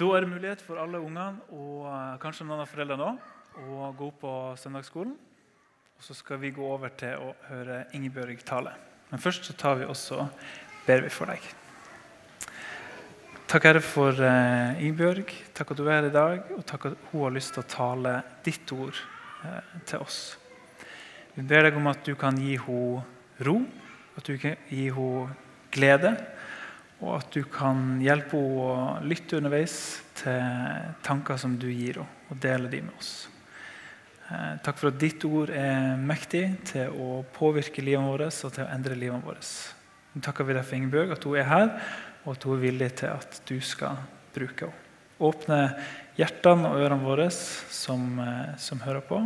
Da er det mulighet for alle ungene og eh, kanskje noen av foreldrene òg å gå på søndagsskolen. Og så skal vi gå over til å høre Ingebjørg tale. Men først så tar vi også ber vi for deg. Takk, Herre, for uh, Ingebjørg. Takk at du er her i dag, og takk at hun har lyst til å tale ditt ord uh, til oss. Vi ber deg om at du kan gi henne ro, at du kan gi henne glede, og at du kan hjelpe henne å lytte underveis til tanker som du gir henne, og dele dem med oss. Eh, takk for at ditt ord er mektig til å påvirke livet vårt og til å endre livet vårt. Nå takker vi deg for Ingebjørg, at hun er her, og at hun er villig til at du skal bruke henne. Åpne hjertene og ørene våre som, eh, som hører på,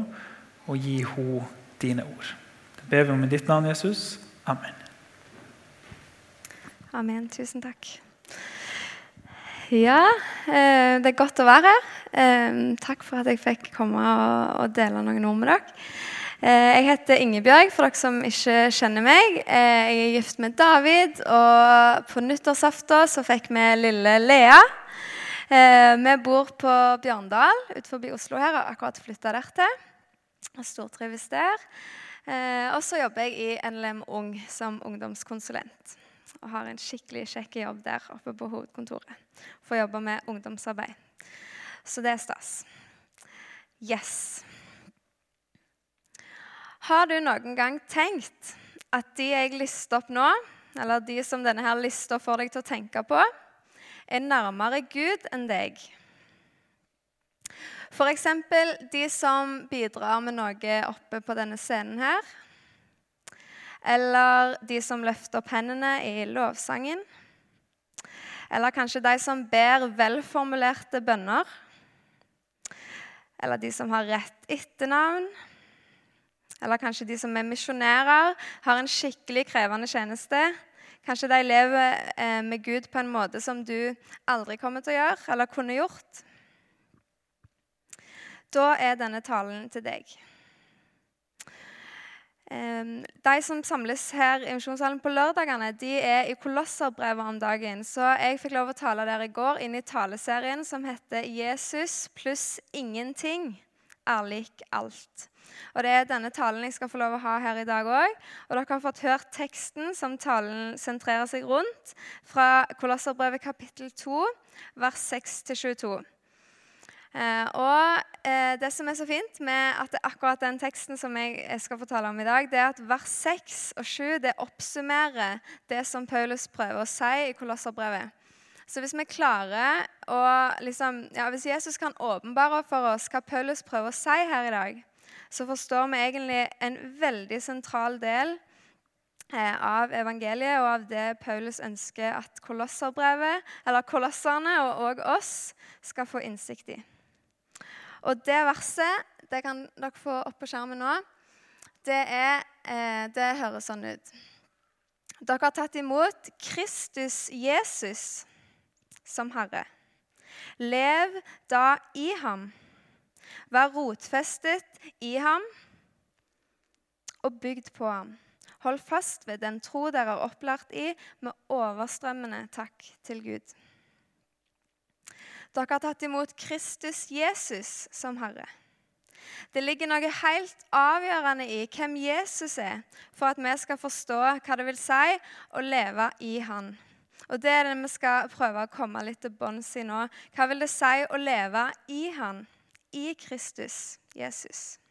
og gi henne dine ord. Det ber vi om i ditt navn, Jesus. Amen. Amen. Tusen takk. Ja, eh, det er godt å være her. Eh, takk for at jeg fikk komme og dele noen ord med dere. Eh, jeg heter Ingebjørg, for dere som ikke kjenner meg. Jeg er gift med David, og på nyttårsaften så fikk vi lille Lea. Vi bor på Bjørndal utenfor Oslo her og akkurat flytta dertil. Og stortrives der. Og så jobber jeg i NLM Ung som ungdomskonsulent og har en skikkelig kjekk jobb der oppe på hovedkontoret. Får jobbe med ungdomsarbeid. Så det er stas. Yes. Har du noen gang tenkt at de jeg lister opp nå, eller de som denne her lista får deg til å tenke på, er nærmere Gud enn deg? F.eks. de som bidrar med noe oppe på denne scenen her. Eller de som løfter opp hendene i lovsangen. Eller kanskje de som ber velformulerte bønner. Eller de som har rett etternavn. Eller kanskje de som er misjonærer, har en skikkelig krevende tjeneste. Kanskje de lever eh, med Gud på en måte som du aldri kommer til å gjøre eller kunne gjort. Da er denne talen til deg. De som samles her i Misjonssalen på lørdagene, de er i Kolosserbrevet om dagen. Så jeg fikk lov å tale der i går inn i taleserien som heter 'Jesus pluss ingenting er lik alt'. Og Det er denne talen jeg skal få lov å ha her i dag òg. Og dere har fått hørt teksten som talen sentrerer seg rundt, fra Kolosserbrevet kapittel 2, vers 6-22. Eh, og eh, Det som er så fint med at det er akkurat den teksten som jeg skal fortelle om i dag, det er at vers 6 og 7 det oppsummerer det som Paulus prøver å si i Kolosserbrevet. Så hvis vi klarer å liksom, ja, Hvis Jesus kan åpenbare for oss hva Paulus prøver å si her i dag, så forstår vi egentlig en veldig sentral del eh, av evangeliet og av det Paulus ønsker at kolosserne og, og oss skal få innsikt i. Og det verset det kan dere få opp på skjermen nå. Det, er, eh, det høres sånn ut. Dere har tatt imot Kristus Jesus som Herre. Lev da i ham. Vær rotfestet i ham og bygd på ham. Hold fast ved den tro dere har opplært i, med overstrømmende takk til Gud. Dere har tatt imot Kristus Jesus som Herre. Det ligger noe helt avgjørende i hvem Jesus er, for at vi skal forstå hva det vil si å leve i Han. Og Det er det vi skal prøve å komme litt til bunns i nå. Hva vil det si å leve i Han, i Kristus Jesus?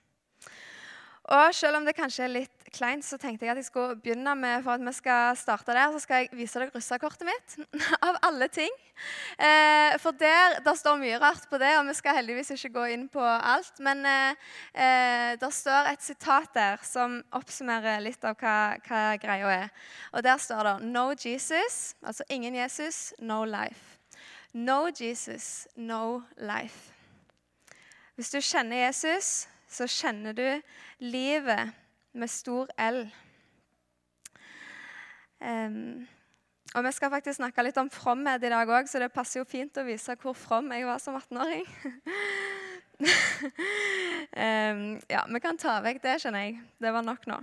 Og selv om det kanskje er litt kleint, så tenkte jeg at jeg skulle begynne med for at vi skal starte der, så skal jeg vise dere russekortet mitt. Av alle ting. Eh, for der, der, står mye rart på det, og vi skal heldigvis ikke gå inn på alt. Men eh, eh, der står et sitat der som oppsummerer litt av hva, hva greia er. Og der står det 'No Jesus', altså ingen Jesus, no life. No Jesus, no life. Hvis du kjenner Jesus, så kjenner du livet med stor L. Um, og Vi skal faktisk snakke litt om fromhet i dag òg, så det passer jo fint å vise hvor from jeg var som 18-åring. um, ja, vi kan ta vekk det, skjønner jeg. Det var nok nå.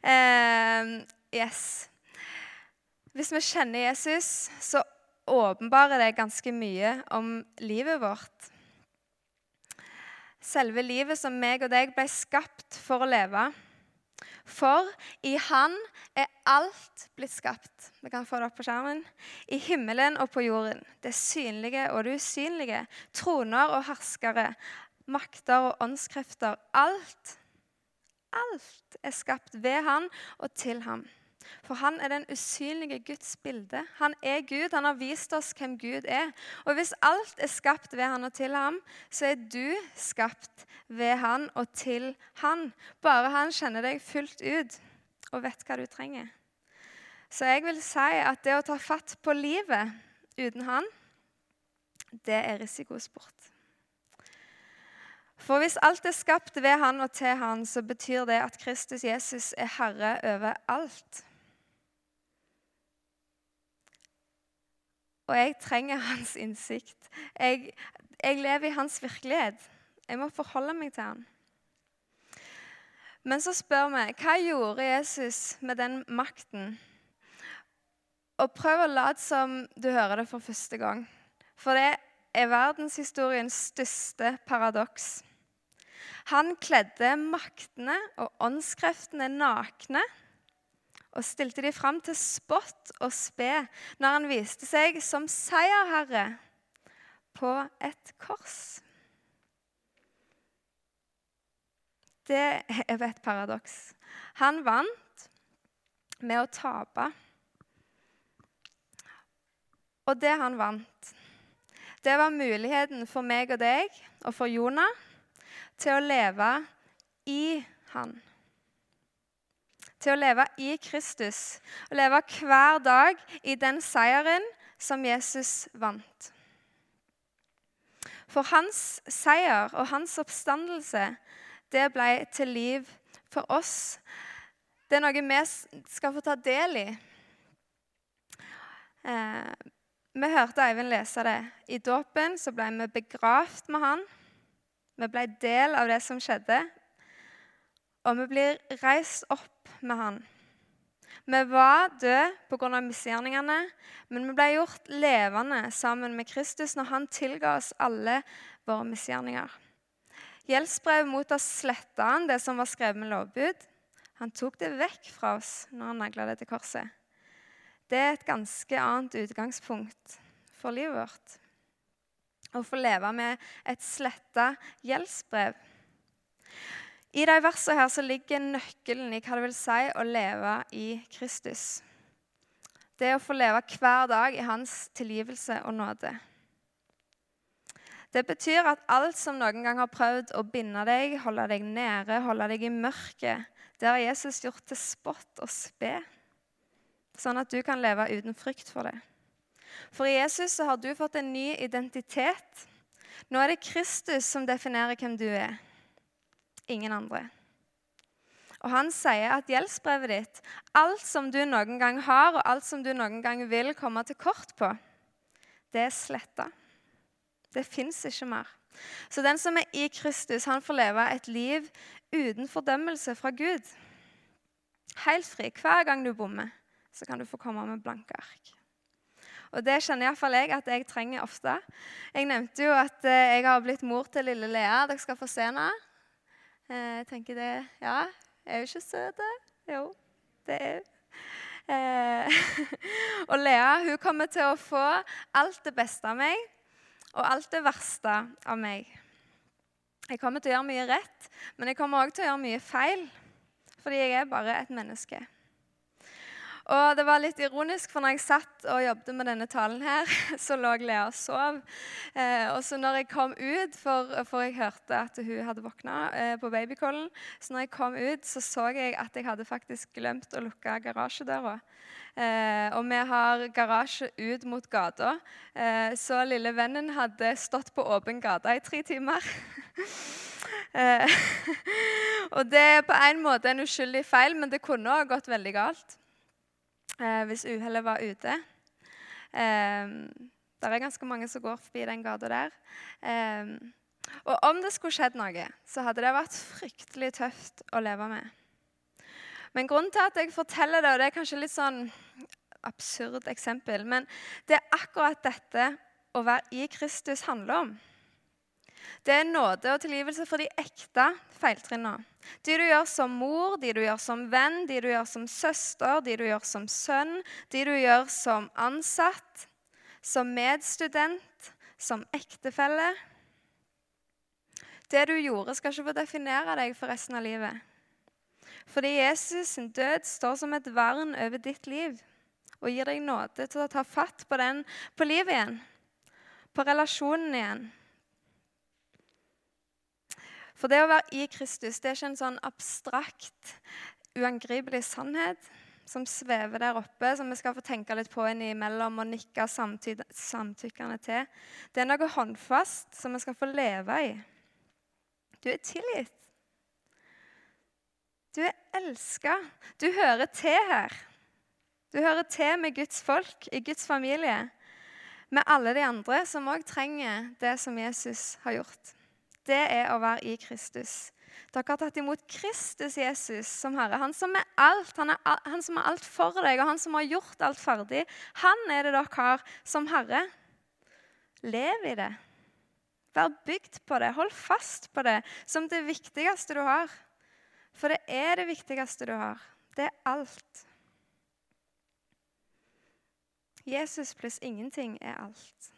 Um, yes. Hvis vi kjenner Jesus, så åpenbarer det ganske mye om livet vårt. Selve livet som meg og deg ble skapt for å leve. For i Han er alt blitt skapt. Vi kan få det opp på skjermen. I himmelen og på jorden. Det synlige og det usynlige. Troner og herskere. Makter og åndskrefter. Alt, alt er skapt ved Han og til ham. For han er den usynlige Guds bilde. Han er Gud. Han har vist oss hvem Gud er. Og hvis alt er skapt ved han og til ham, så er du skapt ved han og til han. Bare han kjenner deg fullt ut og vet hva du trenger. Så jeg vil si at det å ta fatt på livet uten han, det er risikosport. For hvis alt er skapt ved han og til han, så betyr det at Kristus Jesus er herre over alt. Og jeg trenger hans innsikt. Jeg, jeg, lever i hans virkelighet. Jeg må forholde meg til han. Men så spør vi hva gjorde Jesus med den makten? Og prøv å late som du hører det for første gang. For det er verdenshistoriens største paradoks. Han kledde maktene og åndskreftene nakne og stilte de fram til spott og spe når han viste seg som seierherre på et kors. Det er et paradoks. Han vant med å tape. Og det han vant, det var muligheten for meg og deg og for Jonah til å leve i han til å leve i Kristus. Å leve hver dag i den seieren som Jesus vant. For hans seier og hans oppstandelse, det ble til liv for oss. Det er noe vi skal få ta del i. Eh, vi hørte Eivind lese det. I dåpen ble vi begravd med han. Vi ble del av det som skjedde. Og vi blir reist opp med han. Vi var døde pga. misgjerningene, men vi ble gjort levende sammen med Kristus når han tilga oss alle våre misgjerninger. Gjeldsbrevet mot oss sletta han det som var skrevet med lovbud. Han tok det vekk fra oss når han nagla det til korset. Det er et ganske annet utgangspunkt for livet vårt. Å få leve med et sletta gjeldsbrev. I de versene her så ligger nøkkelen i hva det vil si å leve i Kristus. Det å få leve hver dag i hans tilgivelse og nåde. Det betyr at alt som noen gang har prøvd å binde deg, holde deg nede, holde deg i mørket, det har Jesus gjort til spott og spe, sånn at du kan leve uten frykt for det. For i Jesus så har du fått en ny identitet. Nå er det Kristus som definerer hvem du er ingen andre. Og han sier at gjeldsbrevet ditt, alt som du noen gang har, og alt som du noen gang vil komme til kort på, det er sletta. Det fins ikke mer. Så den som er i Kristus, han får leve et liv uten fordømmelse fra Gud. Helt fri. Hver gang du bommer, så kan du få komme med blanke ark. Og Det kjenner iallfall jeg at jeg trenger ofte. Jeg nevnte jo at eh, jeg har blitt mor til lille Lea. Dere skal få se henne. Eh, jeg tenker det Ja, er jo ikke søt? Jo, det er hun. Eh, og Lea hun kommer til å få alt det beste av meg og alt det verste av meg. Jeg kommer til å gjøre mye rett, men jeg kommer også til å gjøre mye feil. Fordi jeg er bare et menneske. Og det var litt ironisk, for når jeg satt og jobbet med denne talen her, så lå Lea og sov. Eh, og så når jeg kom ut, for, for jeg hørte at hun hadde våkna eh, på babycallen, så når jeg kom ut, så så jeg at jeg hadde faktisk glemt å lukke garasjedøra. Eh, og vi har garasje ut mot gata, eh, så lille vennen hadde stått på åpen gate i tre timer. Eh, og det er på en måte en uskyldig feil, men det kunne òg gått veldig galt eh, hvis uhellet var ute. Eh, det er ganske mange som går forbi den gata der. Eh, og om det skulle skjedd noe, så hadde det vært fryktelig tøft å leve med. Men grunnen til at jeg forteller det, og det er kanskje litt sånn absurd eksempel. Men det er akkurat dette å være i Kristus handler om. Det er nåde og tilgivelse for de ekte feiltrinnene. De du gjør som mor, de du gjør som venn, de du gjør som søster, de du gjør som sønn, de du gjør som ansatt, som medstudent, som ektefelle. Det du gjorde, skal ikke få definere deg for resten av livet. Fordi Jesus' sin død står som et vern over ditt liv og gir deg nåde til å ta fatt på, den, på livet igjen, på relasjonen igjen. For det å være i Kristus det er ikke en sånn abstrakt, uangripelig sannhet som svever der oppe, som vi skal få tenke litt på innimellom og nikke samtykkende til. Det er noe håndfast som vi skal få leve i. Du er tilgitt. Du er elska. Du hører til her. Du hører til med Guds folk, i Guds familie, med alle de andre som òg trenger det som Jesus har gjort det er å være i Kristus. Dere har tatt imot Kristus Jesus som Herre. Han som er alt, han, er, han som er alt for deg, og han som har gjort alt ferdig. Han er det dere har som Herre. Lev i det. Vær bygd på det. Hold fast på det som det viktigste du har. For det er det viktigste du har. Det er alt. Jesus pluss ingenting er alt.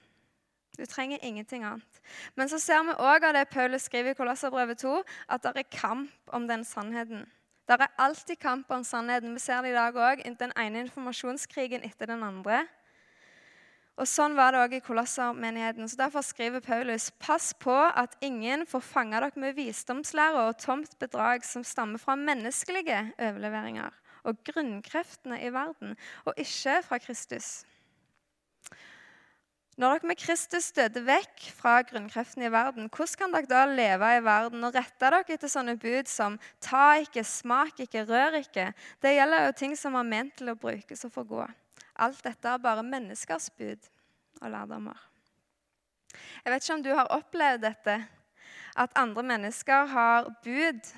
Du trenger ingenting annet. Men så ser vi òg av det Paulus skriver i Kolosserbrevet 2, at det er kamp om den sannheten. Det er alltid kamp om sannheten. Vi ser det i dag òg. Den ene informasjonskrigen etter den andre. Og Sånn var det òg i Kolossermenigheten. Så Derfor skriver Paulus.: Pass på at ingen får fange dere med visdomslære og tomt bedrag som stammer fra menneskelige overleveringer og grunnkreftene i verden, og ikke fra Kristus. Når dere med Kristus døde vekk fra grunnkreftene i verden, hvordan kan dere da leve i verden og rette dere etter sånne bud som ta ikke, smak ikke, rør ikke? Det gjelder jo ting som er ment til å brukes og forgå. Alt dette er bare menneskers bud og lærdommer. Jeg vet ikke om du har opplevd dette, at andre mennesker har bud,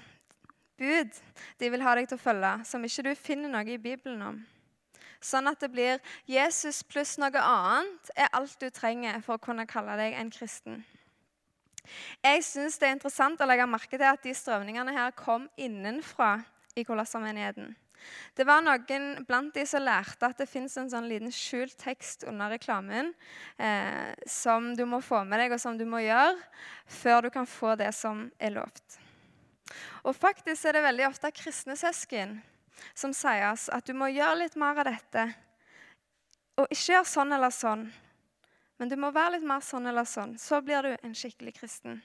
bud de vil ha deg til å følge, som ikke du finner noe i Bibelen om. Sånn at det blir Jesus pluss noe annet er alt du trenger for å kunne kalle deg en kristen. Jeg syns det er interessant å legge merke til at de strømningene her kom innenfra i Kolossermenigheten. Det var noen blant de som lærte at det fins en sånn liten skjult tekst under reklamen eh, som du må få med deg, og som du må gjøre før du kan få det som er lovt. Og faktisk er det veldig ofte kristne søsken som sier oss at du må gjøre litt mer av dette. Og ikke gjøre sånn eller sånn, men du må være litt mer sånn eller sånn. Så blir du en skikkelig kristen.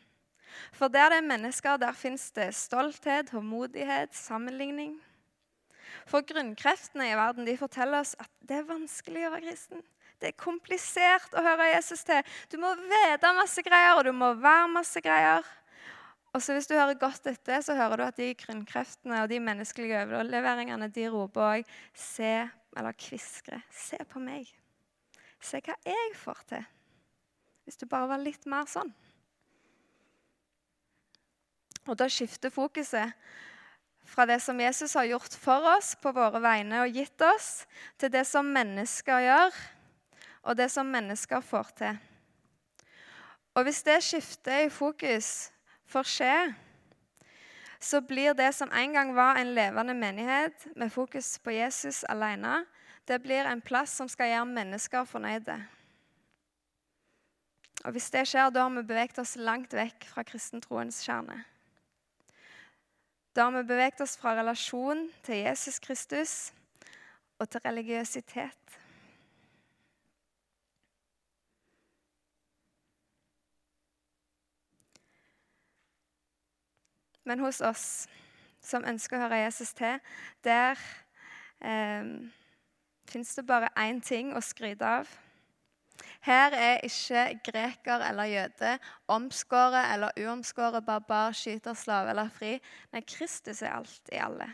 For der det er mennesker, der fins det stolthet, håndmodighet, sammenligning. For grunnkreftene i verden de forteller oss at det er vanskelig å være kristen. Det er komplisert å høre Jesus til. Du må vite masse greier, og du må være masse greier. Og så Hvis du hører godt etter, så hører du at de grunnkreftene og de menneskelige overleveringene de roper òg Se, eller kviskrer. Se på meg. Se hva jeg får til. Hvis du bare var litt mer sånn. Og Da skifter fokuset fra det som Jesus har gjort for oss på våre vegne og gitt oss, til det som mennesker gjør, og det som mennesker får til. Og Hvis det skifter i fokus får skje, så blir det som en gang var en levende menighet med fokus på Jesus alene, det blir en plass som skal gjøre mennesker fornøyde. Og Hvis det skjer, da har vi beveget oss langt vekk fra kristentroens kjerne. Da har vi beveget oss fra relasjon til Jesus Kristus og til religiøsitet. Men hos oss som ønsker å høre Jesus til, der eh, fins det bare én ting å skryte av. Her er ikke greker eller jøde, omskåret eller uomskåret, barbar, skyter, slave eller fri. Nei, Kristus er alt i alle.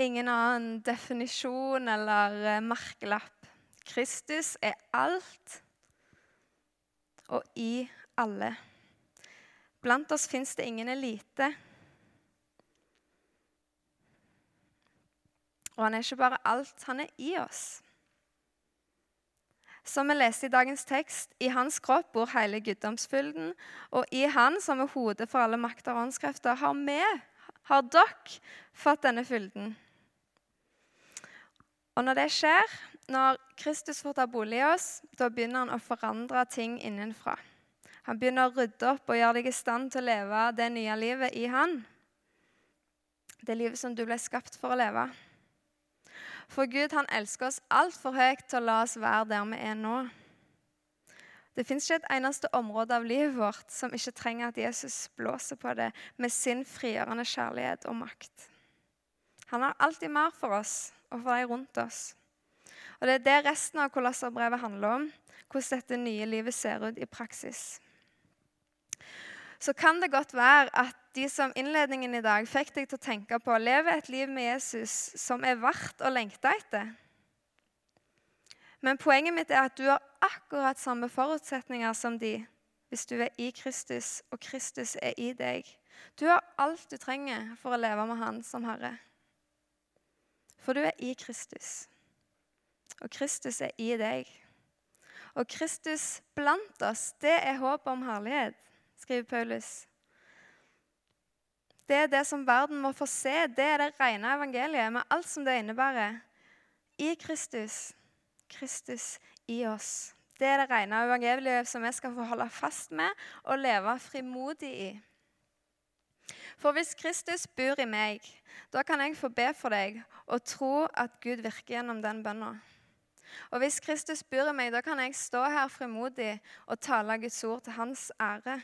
Ingen annen definisjon eller eh, merkelapp. Kristus er alt og i alle. Blant oss fins det ingen elite. Og han er ikke bare alt, han er i oss. Som vi leste i dagens tekst, i hans kropp bor hele guddomsfylden, og i han, som er hodet for alle makter og åndskrefter, har vi, har dere, fått denne fylden. Og når det skjer, når Kristus får ta bolig i oss, da begynner han å forandre ting innenfra. Han begynner å rydde opp og gjøre deg i stand til å leve det nye livet i han. Det livet som du ble skapt for å leve. For Gud han elsker oss altfor høyt til å la oss være der vi er nå. Det fins ikke et eneste område av livet vårt som ikke trenger at Jesus blåser på det med sin frigjørende kjærlighet og makt. Han har alltid mer for oss og for de rundt oss. Og Det er det resten av Kolosserbrevet handler om, hvordan dette nye livet ser ut i praksis. Så kan det godt være at de som innledningen i dag fikk deg til å tenke på å leve et liv med Jesus som er verdt å lengte etter. Men poenget mitt er at du har akkurat samme forutsetninger som de hvis du er i Kristus, og Kristus er i deg. Du har alt du trenger for å leve med Han som Herre. For du er i Kristus, og Kristus er i deg. Og Kristus blant oss, det er håpet om herlighet, skriver Paulus. Det er det som verden må få se. Det er det rene evangeliet med alt som det innebærer. I Kristus. Kristus i oss. Det er det rene evangeliet som vi skal få holde fast med og leve frimodig i. For hvis Kristus bor i meg, da kan jeg få be for deg og tro at Gud virker gjennom den bønna. Og hvis Kristus bor i meg, da kan jeg stå her frimodig og tale Guds ord til hans ære.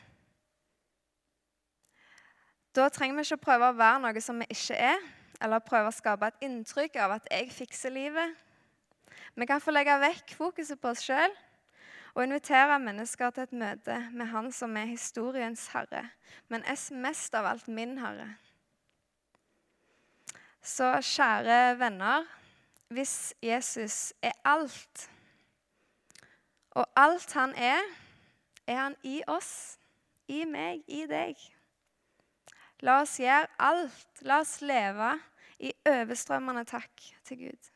Da trenger vi ikke prøve å være noe som vi ikke er, eller prøve å skape et inntrykk av at jeg fikser livet. Vi kan få legge vekk fokuset på oss sjøl og invitere mennesker til et møte med Han som er historiens herre, men mest av alt min herre. Så kjære venner, hvis Jesus er alt, og alt han er, er han i oss, i meg, i deg. La oss gjøre alt. La oss leve i overstrømmende takk til Gud.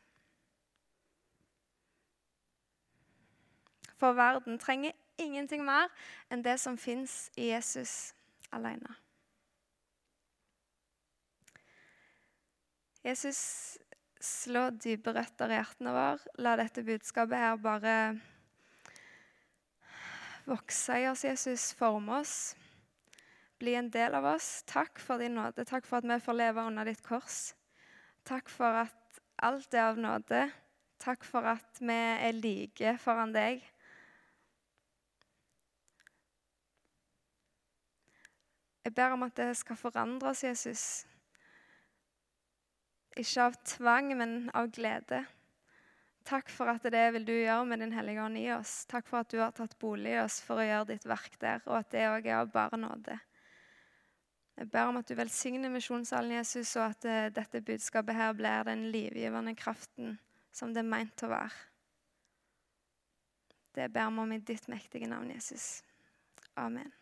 For verden trenger ingenting mer enn det som fins i Jesus alene. Jesus, slå dype røtter i hjertene våre. La dette budskapet her bare vokse i oss, Jesus. Forme oss bli en del av oss. Takk for din nåde. Takk for at vi får leve under ditt kors. Takk for at alt er av nåde. Takk for at vi er like foran deg. Jeg ber om at det skal forandre oss, Jesus. Ikke av tvang, men av glede. Takk for at det vil du gjøre med Din Hellige Ånd i oss. Takk for at du har tatt bolig i oss for å gjøre ditt verk der, og at det òg er av bare nåde. Jeg ber om at du velsigner misjonssalen, Jesus, og at eh, dette budskapet her blir den livgivende kraften som det er meint å være. Det ber vi om i ditt mektige navn, Jesus. Amen.